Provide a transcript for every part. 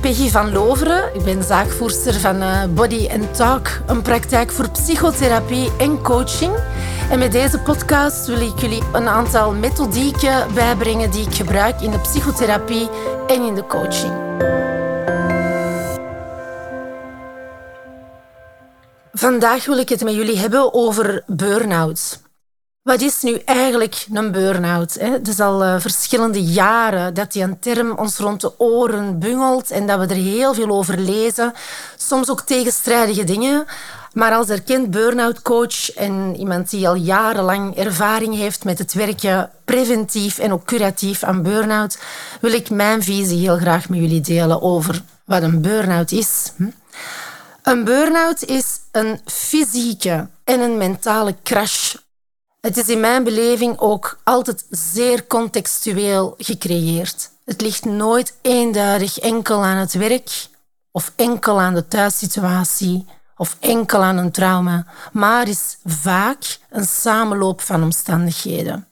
ben Peggy van Loveren. Ik ben zaakvoerster van eh, Body and Talk, een praktijk voor psychotherapie en coaching. En met deze podcast wil ik jullie een aantal methodieken bijbrengen die ik gebruik in de psychotherapie en in de coaching. Vandaag wil ik het met jullie hebben over burn-out. Wat is nu eigenlijk een burn-out? Het is al uh, verschillende jaren dat die een term ons rond de oren bungelt en dat we er heel veel over lezen. Soms ook tegenstrijdige dingen. Maar als erkend burn-out coach en iemand die al jarenlang ervaring heeft met het werken preventief en ook curatief aan burn-out, wil ik mijn visie heel graag met jullie delen over wat een burn-out is. Hm? Een burn-out is een fysieke en een mentale crash het is in mijn beleving ook altijd zeer contextueel gecreëerd. Het ligt nooit eenduidig enkel aan het werk of enkel aan de thuissituatie of enkel aan een trauma, maar is vaak een samenloop van omstandigheden.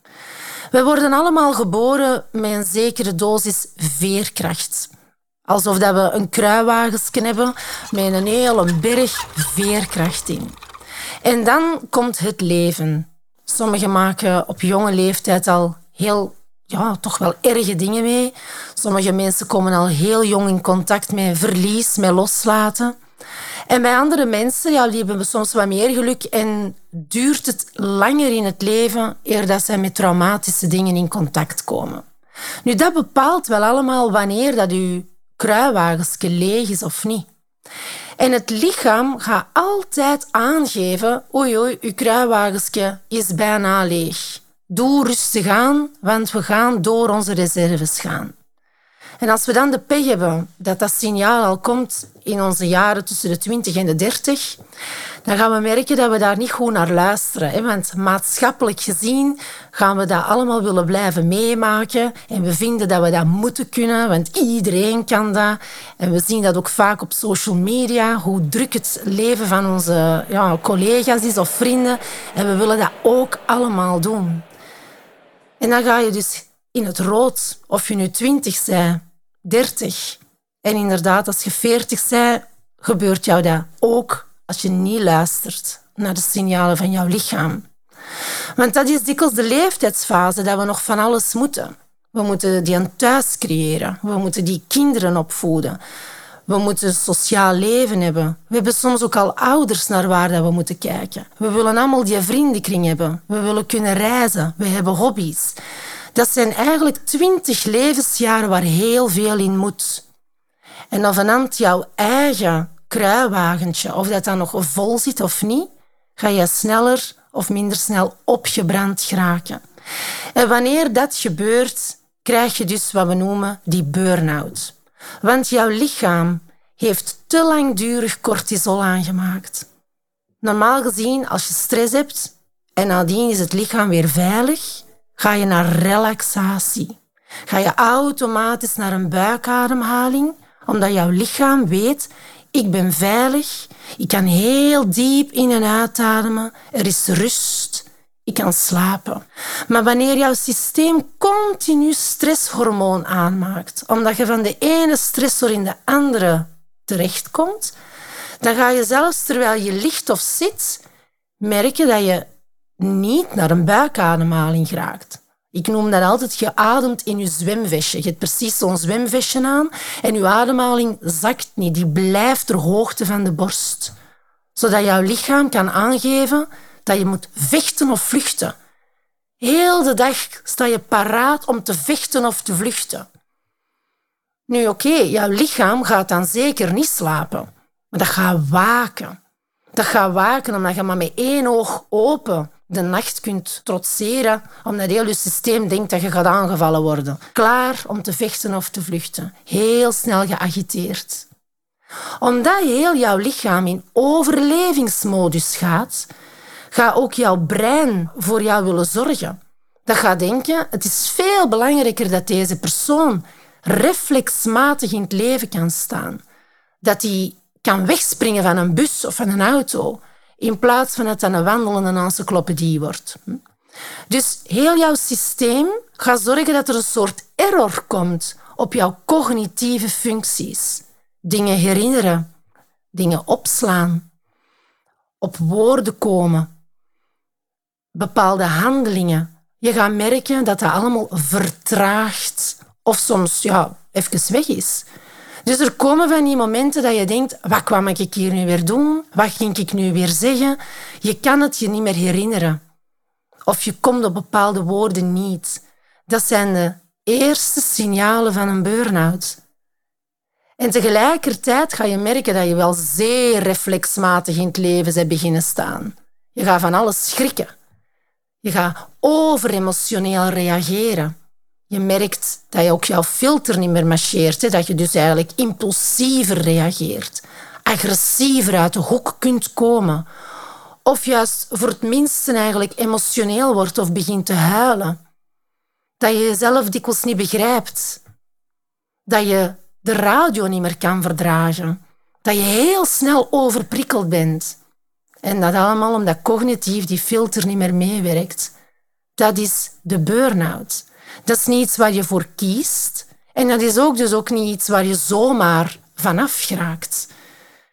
We worden allemaal geboren met een zekere dosis veerkracht. Alsof dat we een kruiwagen hebben met een hele berg veerkracht in. En dan komt het leven. Sommigen maken op jonge leeftijd al heel, ja, toch wel erge dingen mee. Sommige mensen komen al heel jong in contact met verlies, met loslaten. En bij andere mensen ja, die hebben soms wat meer geluk en duurt het langer in het leven eer dat zij met traumatische dingen in contact komen. Nu, dat bepaalt wel allemaal wanneer dat uw leeg is of niet. En het lichaam gaat altijd aangeven, oei oei, uw kruiwagensje is bijna leeg. Doe rustig aan, want we gaan door onze reserves gaan. En als we dan de pech hebben dat dat signaal al komt in onze jaren tussen de 20 en de 30, dan gaan we merken dat we daar niet goed naar luisteren. Hè? Want maatschappelijk gezien gaan we dat allemaal willen blijven meemaken. En we vinden dat we dat moeten kunnen, want iedereen kan dat. En we zien dat ook vaak op social media, hoe druk het leven van onze ja, collega's is of vrienden. En we willen dat ook allemaal doen. En dan ga je dus in het rood, of je nu 20 bent, 30. En inderdaad, als je 40 bent, gebeurt jou dat ook als je niet luistert naar de signalen van jouw lichaam. Want dat is dikwijls de leeftijdsfase dat we nog van alles moeten. We moeten die een thuis creëren. We moeten die kinderen opvoeden. We moeten een sociaal leven hebben. We hebben soms ook al ouders naar waar we moeten kijken. We willen allemaal die vriendenkring hebben. We willen kunnen reizen. We hebben hobby's. Dat zijn eigenlijk twintig levensjaren waar heel veel in moet. En een jouw eigen kruiwagentje, of dat dan nog vol zit of niet, ga je sneller of minder snel opgebrand geraken. En wanneer dat gebeurt, krijg je dus wat we noemen die burn-out. Want jouw lichaam heeft te langdurig cortisol aangemaakt. Normaal gezien, als je stress hebt en nadien is het lichaam weer veilig, ga je naar relaxatie. Ga je automatisch naar een buikademhaling, omdat jouw lichaam weet, ik ben veilig, ik kan heel diep in en uitademen, er is rust, ik kan slapen. Maar wanneer jouw systeem continu stresshormoon aanmaakt, omdat je van de ene stressor in de andere terechtkomt, dan ga je zelfs terwijl je ligt of zit, merken dat je niet naar een buikademhaling geraakt. Ik noem dat altijd, je ademt in je zwemvestje. Je hebt precies zo'n zwemvestje aan en je ademhaling zakt niet. Die blijft ter hoogte van de borst. Zodat jouw lichaam kan aangeven dat je moet vechten of vluchten. Heel de dag sta je paraat om te vechten of te vluchten. Nu oké, jouw lichaam gaat dan zeker niet slapen. Maar dat gaat waken. Dat gaat waken omdat je maar met één oog open de nacht kunt trotseren, omdat heel je systeem denkt dat je gaat aangevallen worden. Klaar om te vechten of te vluchten. Heel snel geagiteerd. Omdat heel jouw lichaam in overlevingsmodus gaat, gaat ook jouw brein voor jou willen zorgen. Dat gaat denken, het is veel belangrijker dat deze persoon reflexmatig in het leven kan staan. Dat hij kan wegspringen van een bus of van een auto in plaats van dat het een wandelende encyclopedie wordt. Dus heel jouw systeem gaat zorgen dat er een soort error komt op jouw cognitieve functies. dingen herinneren, dingen opslaan, op woorden komen, bepaalde handelingen. Je gaat merken dat dat allemaal vertraagt of soms ja, even weg is. Dus er komen van die momenten dat je denkt, wat kwam ik hier nu weer doen? Wat ging ik nu weer zeggen? Je kan het je niet meer herinneren. Of je komt op bepaalde woorden niet. Dat zijn de eerste signalen van een burn-out. En tegelijkertijd ga je merken dat je wel zeer reflexmatig in het leven bent beginnen staan. Je gaat van alles schrikken. Je gaat overemotioneel reageren. Je merkt dat je ook jouw filter niet meer marcheert. Hè? Dat je dus eigenlijk impulsiever reageert. Agressiever uit de hoek kunt komen. Of juist voor het minste eigenlijk emotioneel wordt of begint te huilen. Dat je jezelf dikwijls niet begrijpt. Dat je de radio niet meer kan verdragen. Dat je heel snel overprikkeld bent. En dat allemaal omdat cognitief die filter niet meer meewerkt. Dat is de burn-out. Dat is niet iets waar je voor kiest. En dat is ook dus ook niet iets waar je zomaar vanaf geraakt.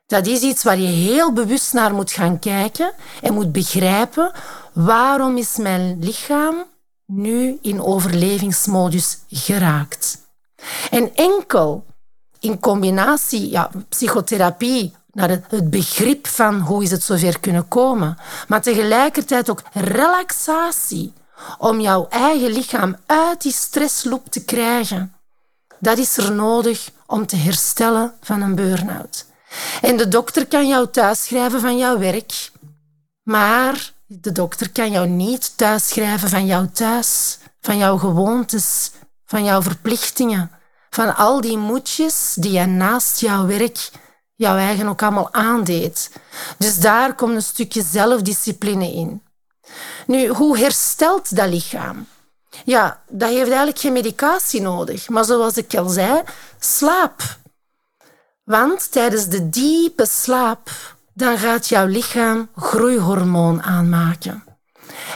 Dat is iets waar je heel bewust naar moet gaan kijken en moet begrijpen waarom is mijn lichaam nu in overlevingsmodus geraakt. En enkel in combinatie ja, psychotherapie naar het begrip van hoe is het zover kunnen komen, maar tegelijkertijd ook relaxatie om jouw eigen lichaam uit die stressloop te krijgen. Dat is er nodig om te herstellen van een burn-out. En de dokter kan jou thuisschrijven van jouw werk, maar de dokter kan jou niet thuisschrijven van jouw thuis, van jouw gewoontes, van jouw verplichtingen, van al die moedjes die je naast jouw werk jouw eigen ook allemaal aandeed. Dus daar komt een stukje zelfdiscipline in. Nu, hoe herstelt dat lichaam? Ja, dat heeft eigenlijk geen medicatie nodig. Maar zoals ik al zei, slaap. Want tijdens de diepe slaap dan gaat jouw lichaam groeihormoon aanmaken.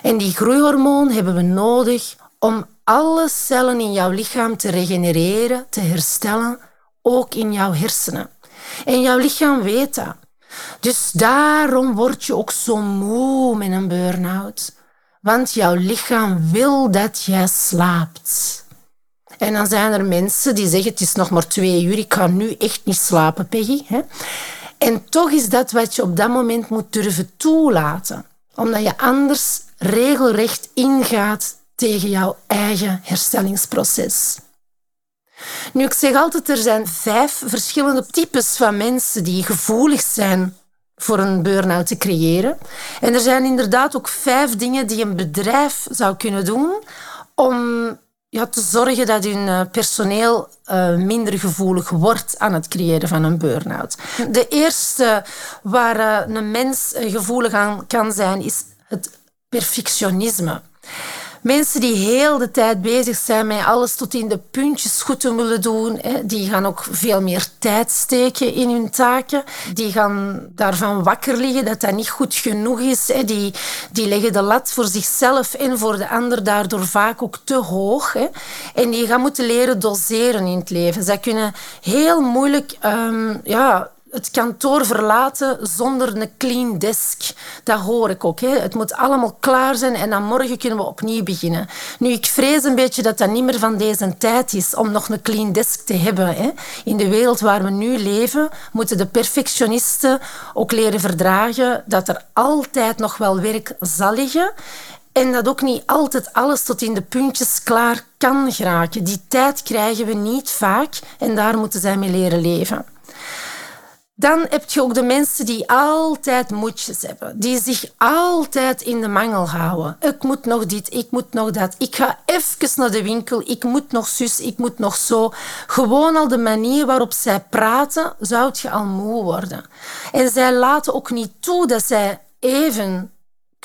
En die groeihormoon hebben we nodig om alle cellen in jouw lichaam te regenereren, te herstellen, ook in jouw hersenen. En jouw lichaam weet dat. Dus daarom word je ook zo moe met een burn-out. Want jouw lichaam wil dat jij slaapt. En dan zijn er mensen die zeggen, het is nog maar twee uur, ik ga nu echt niet slapen, Peggy. En toch is dat wat je op dat moment moet durven toelaten. Omdat je anders regelrecht ingaat tegen jouw eigen herstellingsproces. Nu, ik zeg altijd, er zijn vijf verschillende types van mensen die gevoelig zijn voor een burn-out te creëren. En er zijn inderdaad ook vijf dingen die een bedrijf zou kunnen doen om ja, te zorgen dat hun eh, personeel uh, minder gevoelig wordt aan het creëren van een burn-out. De eerste waar uh, een mens gevoelig aan kan zijn, is het perfectionisme. Mensen die heel de tijd bezig zijn met alles tot in de puntjes goed te willen doen, die gaan ook veel meer tijd steken in hun taken. Die gaan daarvan wakker liggen dat dat niet goed genoeg is. Die, die leggen de lat voor zichzelf en voor de ander daardoor vaak ook te hoog. En die gaan moeten leren doseren in het leven. Zij kunnen heel moeilijk um, ja, het kantoor verlaten zonder een clean desk. Dat hoor ik ook. Hè. Het moet allemaal klaar zijn en dan morgen kunnen we opnieuw beginnen. Nu, ik vrees een beetje dat dat niet meer van deze tijd is om nog een clean desk te hebben. Hè. In de wereld waar we nu leven, moeten de perfectionisten ook leren verdragen dat er altijd nog wel werk zal liggen. En dat ook niet altijd alles tot in de puntjes klaar kan geraken. Die tijd krijgen we niet vaak en daar moeten zij mee leren leven. Dan heb je ook de mensen die altijd moedjes hebben. Die zich altijd in de mangel houden. Ik moet nog dit, ik moet nog dat. Ik ga even naar de winkel. Ik moet nog zus, ik moet nog zo. Gewoon al de manier waarop zij praten, zou je al moe worden. En zij laten ook niet toe dat zij even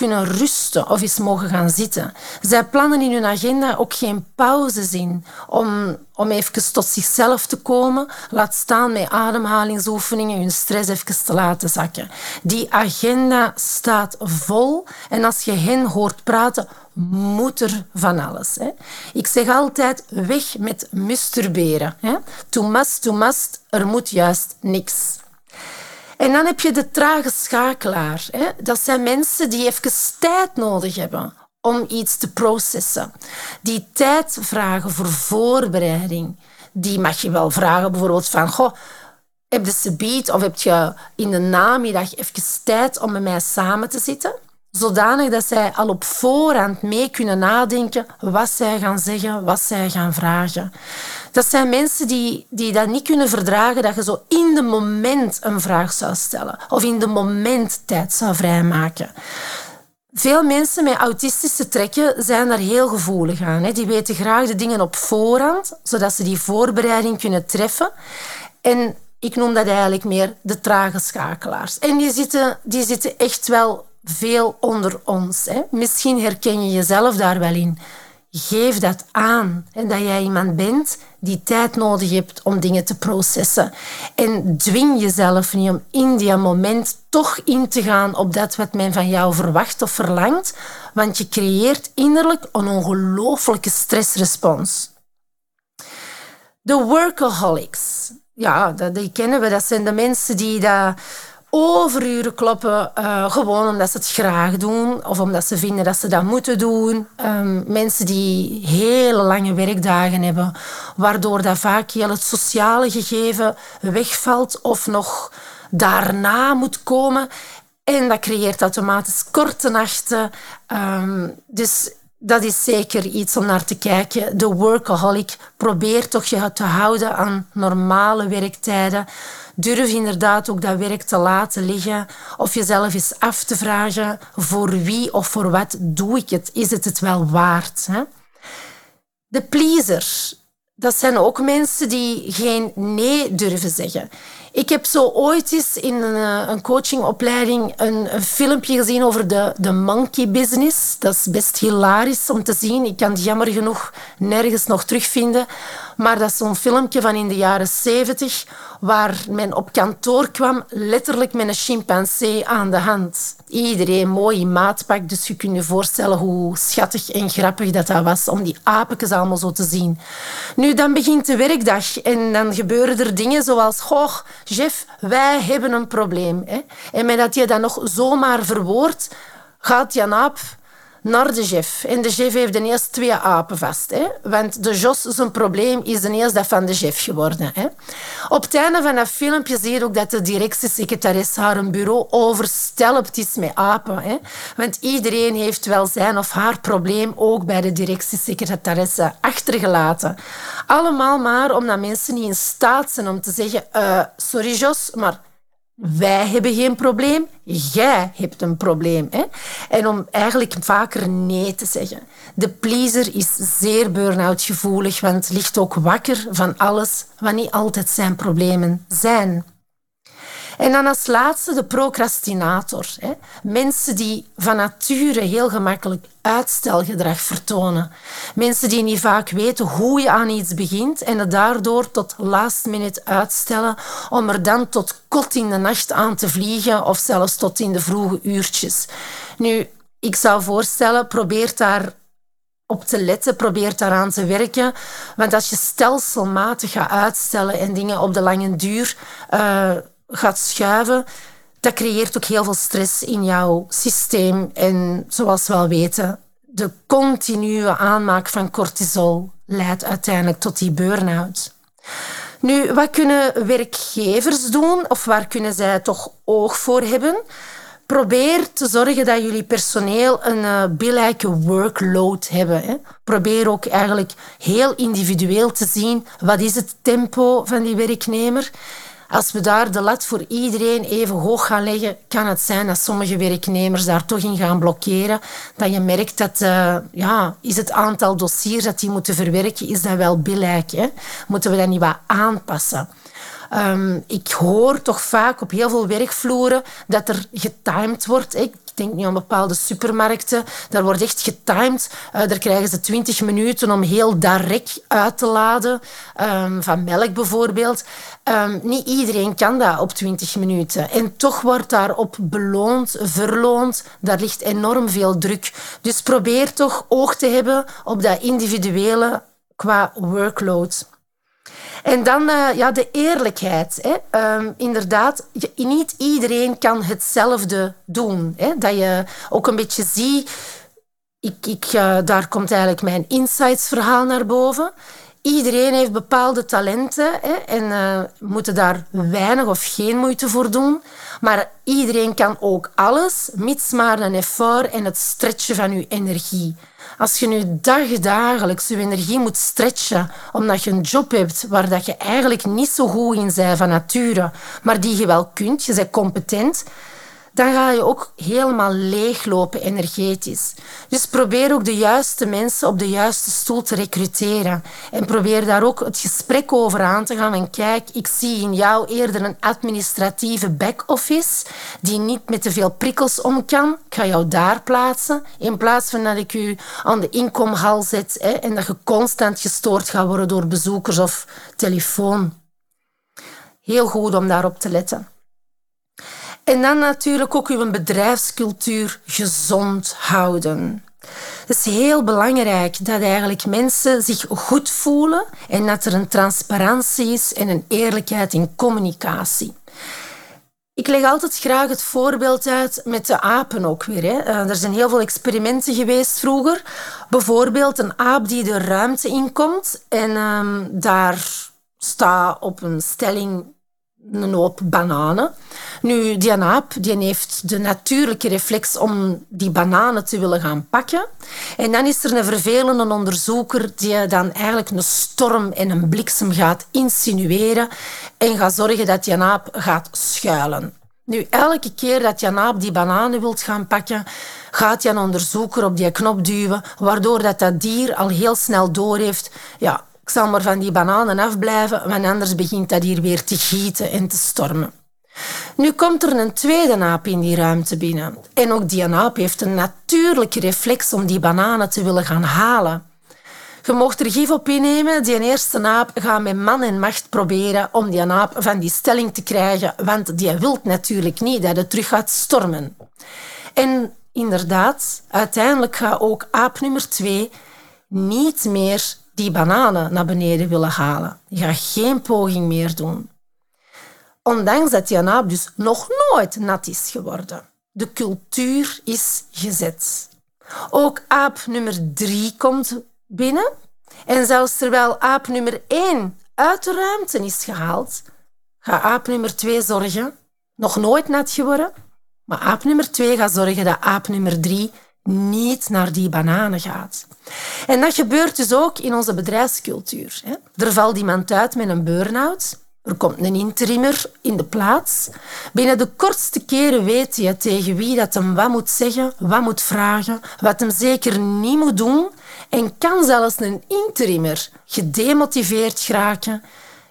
kunnen rusten of eens mogen gaan zitten. Zij plannen in hun agenda ook geen pauzes in om, om even tot zichzelf te komen. Laat staan met ademhalingsoefeningen, hun stress even te laten zakken. Die agenda staat vol en als je hen hoort praten, moet er van alles. Hè. Ik zeg altijd, weg met masturberen. Hè. To must, to must, er moet juist niks. En dan heb je de trage schakelaar. Hè. Dat zijn mensen die even tijd nodig hebben om iets te processen. Die tijd vragen voor voorbereiding. Die mag je wel vragen bijvoorbeeld van... Goh, heb je subiet of heb je in de namiddag even tijd om met mij samen te zitten? Zodanig dat zij al op voorhand mee kunnen nadenken wat zij gaan zeggen, wat zij gaan vragen. Dat zijn mensen die, die dat niet kunnen verdragen dat je zo in de moment een vraag zou stellen of in de moment tijd zou vrijmaken. Veel mensen met autistische trekken zijn daar heel gevoelig aan. Die weten graag de dingen op voorhand, zodat ze die voorbereiding kunnen treffen. En ik noem dat eigenlijk meer de trage schakelaars. En die zitten, die zitten echt wel veel onder ons. Hè. Misschien herken je jezelf daar wel in. Geef dat aan. En dat jij iemand bent die tijd nodig hebt om dingen te processen. En dwing jezelf niet om in die moment toch in te gaan op dat wat men van jou verwacht of verlangt. Want je creëert innerlijk een ongelooflijke stressrespons. De workaholics. Ja, die kennen we. Dat zijn de mensen die dat overuren kloppen, uh, gewoon omdat ze het graag doen of omdat ze vinden dat ze dat moeten doen. Um, mensen die hele lange werkdagen hebben, waardoor dat vaak heel het sociale gegeven wegvalt of nog daarna moet komen. En dat creëert automatisch korte nachten. Um, dus dat is zeker iets om naar te kijken. De workaholic probeert toch je te houden aan normale werktijden. Durf inderdaad ook dat werk te laten liggen of jezelf eens af te vragen voor wie of voor wat doe ik het? Is het het wel waard? Hè? De pleasers, dat zijn ook mensen die geen nee durven zeggen. Ik heb zo ooit eens in een, eh, een coachingopleiding een, een, filmpje gezien over de, de monkey business. Dat is best hilarisch om te zien. Ik kan het jammer genoeg nergens nog terugvinden. Maar dat is zo'n filmpje van in de jaren zeventig waar men op kantoor kwam, letterlijk met een chimpansee aan de hand. Iedereen mooi in maatpak, dus je kunt je voorstellen hoe schattig en grappig dat, dat was om die apetjes allemaal zo te zien. Nu, dan begint de werkdag en dan gebeuren er dingen zoals, goh, Jeff, wij hebben een probleem. Hè? En met dat je dat nog zomaar verwoordt, gaat Jan Aap naar de chef. En de chef heeft ineens twee apen vast. Hè? Want de Jos, zijn probleem is ineens dat van de chef geworden. Hè? Op het einde van dat filmpje zie je ook dat de directiesecretaresse haar een bureau overstelpt is met apen. Hè? Want iedereen heeft wel zijn of haar probleem ook bij de directiesecretaresse achtergelaten. Allemaal maar omdat mensen niet in staat zijn om te zeggen... Uh, sorry Jos, maar wij hebben geen probleem, jij hebt een probleem. Hè? En om eigenlijk vaker nee te zeggen. De pleaser is zeer burn-out gevoelig, want ligt ook wakker van alles wat niet altijd zijn problemen zijn. En dan als laatste de procrastinator. Hè. Mensen die van nature heel gemakkelijk uitstelgedrag vertonen. Mensen die niet vaak weten hoe je aan iets begint en het daardoor tot last minute uitstellen om er dan tot kot in de nacht aan te vliegen of zelfs tot in de vroege uurtjes. Nu, ik zou voorstellen, probeer daar op te letten, probeer daaraan te werken. Want als je stelselmatig gaat uitstellen en dingen op de lange duur uh, gaat schuiven, dat creëert ook heel veel stress in jouw systeem. En zoals we wel weten, de continue aanmaak van cortisol leidt uiteindelijk tot die burn-out. Nu, wat kunnen werkgevers doen of waar kunnen zij toch oog voor hebben? Probeer te zorgen dat jullie personeel een uh, billijke workload hebben. Hè. Probeer ook eigenlijk heel individueel te zien wat is het tempo van die werknemer als we daar de lat voor iedereen even hoog gaan leggen, kan het zijn dat sommige werknemers daar toch in gaan blokkeren. Dat je merkt dat uh, ja, is het aantal dossiers dat die moeten verwerken, is dat wel billijk. Hè? Moeten we dat niet wat aanpassen? Um, ik hoor toch vaak op heel veel werkvloeren dat er getimed wordt. Ik denk nu aan bepaalde supermarkten. Daar wordt echt getimed. Uh, daar krijgen ze 20 minuten om heel direct uit te laden. Um, van melk bijvoorbeeld. Um, niet iedereen kan dat op 20 minuten. En toch wordt daarop beloond, verloond. Daar ligt enorm veel druk. Dus probeer toch oog te hebben op dat individuele qua workload. En dan uh, ja, de eerlijkheid. Hè. Um, inderdaad, niet iedereen kan hetzelfde doen. Hè. Dat je ook een beetje ziet... Ik, ik, uh, daar komt eigenlijk mijn insights-verhaal naar boven. Iedereen heeft bepaalde talenten hè, en uh, moeten daar weinig of geen moeite voor doen. Maar iedereen kan ook alles, mits maar een effort en het stretchen van je energie. Als je nu dagdagelijks je energie moet stretchen omdat je een job hebt waar dat je eigenlijk niet zo goed in bent van nature, maar die je wel kunt, je bent competent, dan ga je ook helemaal leeglopen energetisch. Dus probeer ook de juiste mensen op de juiste stoel te recruteren. En probeer daar ook het gesprek over aan te gaan. En kijk, ik zie in jou eerder een administratieve back-office die niet met te veel prikkels om kan. Ik ga jou daar plaatsen. In plaats van dat ik u aan de inkomhal zet hè, en dat je constant gestoord gaat worden door bezoekers of telefoon. Heel goed om daarop te letten. En dan natuurlijk ook uw bedrijfscultuur gezond houden. Het is heel belangrijk dat eigenlijk mensen zich goed voelen en dat er een transparantie is en een eerlijkheid in communicatie. Ik leg altijd graag het voorbeeld uit met de apen ook weer. Hè. Eh, er zijn heel veel experimenten geweest vroeger. Bijvoorbeeld een aap die de ruimte inkomt en um, daar staat op een stelling een hoop bananen. Nu, die aap die heeft de natuurlijke reflex om die bananen te willen gaan pakken. En dan is er een vervelende onderzoeker die dan eigenlijk een storm en een bliksem gaat insinueren en gaat zorgen dat die aap gaat schuilen. Nu, elke keer dat die aap die bananen wilt gaan pakken, gaat die onderzoeker op die knop duwen, waardoor dat, dat dier al heel snel doorheeft, ja, zal maar van die bananen afblijven, want anders begint dat hier weer te gieten en te stormen. Nu komt er een tweede naap in die ruimte binnen. En ook die naap heeft een natuurlijke reflex om die bananen te willen gaan halen. Je mocht er gif op innemen. Die eerste naap gaat met man en macht proberen om die naap van die stelling te krijgen, want die wil natuurlijk niet dat het terug gaat stormen. En inderdaad, uiteindelijk gaat ook aap nummer twee niet meer die bananen naar beneden willen halen. Die gaat geen poging meer doen. Ondanks dat die aap dus nog nooit nat is geworden. De cultuur is gezet. Ook aap nummer drie komt binnen. En zelfs terwijl aap nummer één uit de ruimte is gehaald, gaat aap nummer twee zorgen, nog nooit nat geworden, maar aap nummer twee gaat zorgen dat aap nummer drie niet naar die bananen gaat. En dat gebeurt dus ook in onze bedrijfscultuur. Er valt iemand uit met een burn-out. Er komt een interimmer in de plaats. Binnen de kortste keren weet je tegen wie dat hem wat moet zeggen, wat moet vragen, wat hem zeker niet moet doen. En kan zelfs een interimmer gedemotiveerd geraken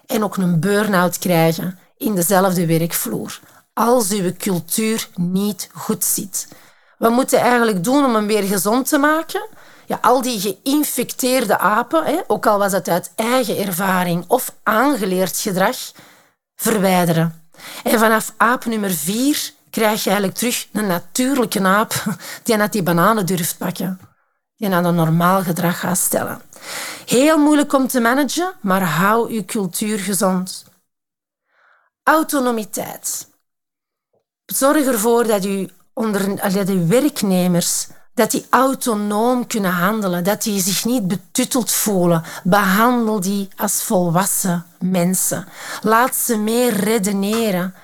en ook een burn-out krijgen in dezelfde werkvloer. Als uw cultuur niet goed zit. Wat moeten eigenlijk doen om hem weer gezond te maken? Ja, al die geïnfecteerde apen, hè, ook al was het uit eigen ervaring of aangeleerd gedrag, verwijderen. En vanaf aap nummer vier krijg je eigenlijk terug een natuurlijke aap die net die bananen durft pakken. Die aan een normaal gedrag gaat stellen. Heel moeilijk om te managen, maar hou je cultuur gezond. Autonomiteit. Zorg ervoor dat je onder de werknemers, dat die autonoom kunnen handelen, dat die zich niet betutteld voelen. Behandel die als volwassen mensen. Laat ze meer redeneren.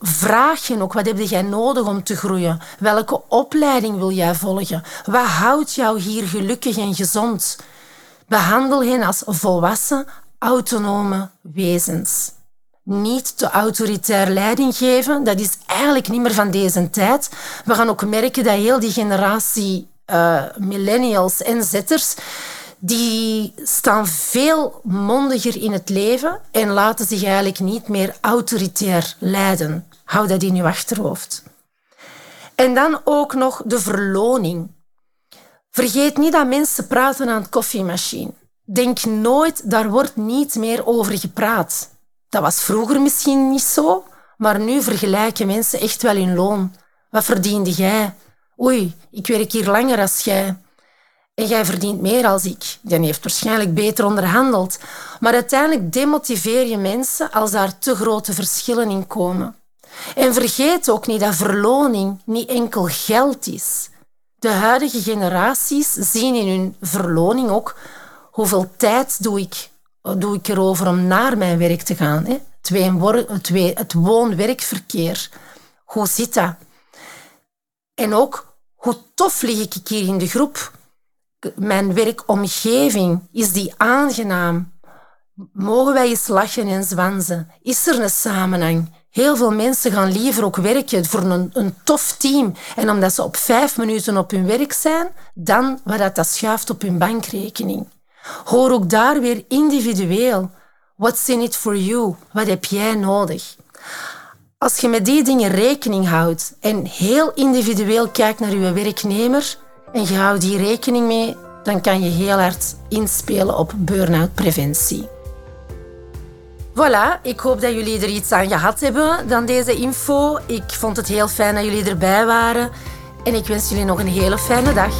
Vraag je ook, wat heb jij nodig om te groeien? Welke opleiding wil jij volgen? Wat houdt jou hier gelukkig en gezond? Behandel hen als volwassen, autonome wezens niet te autoritair leiding geven. Dat is eigenlijk niet meer van deze tijd. We gaan ook merken dat heel die generatie uh, millennials en zetters, die staan veel mondiger in het leven en laten zich eigenlijk niet meer autoritair leiden. Hou dat in je achterhoofd. En dan ook nog de verloning. Vergeet niet dat mensen praten aan het koffiemachine. Denk nooit, daar wordt niet meer over gepraat. Dat was vroeger misschien niet zo, maar nu vergelijken mensen echt wel hun loon. Wat verdiende jij? Oei, ik werk hier langer als jij. En jij verdient meer als ik. Dan heeft waarschijnlijk beter onderhandeld. Maar uiteindelijk demotiveer je mensen als daar te grote verschillen in komen. En vergeet ook niet dat verloning niet enkel geld is. De huidige generaties zien in hun verloning ook hoeveel tijd doe ik, doe ik erover om naar mijn werk te gaan. Hè? Het woon-werkverkeer. Hoe zit dat? En ook, hoe tof lig ik hier in de groep? Mijn werkomgeving, is die aangenaam? Mogen wij eens lachen en zwansen? Is er een samenhang? Heel veel mensen gaan liever ook werken voor een, een tof team en omdat ze op vijf minuten op hun werk zijn, dan wat dat schuift op hun bankrekening. Hoor ook daar weer individueel. What's in it for you? Wat heb jij nodig? Als je met die dingen rekening houdt en heel individueel kijkt naar je werknemer en je houdt die rekening mee, dan kan je heel hard inspelen op burn-out preventie. Voilà, ik hoop dat jullie er iets aan gehad hebben dan deze info. Ik vond het heel fijn dat jullie erbij waren en ik wens jullie nog een hele fijne dag.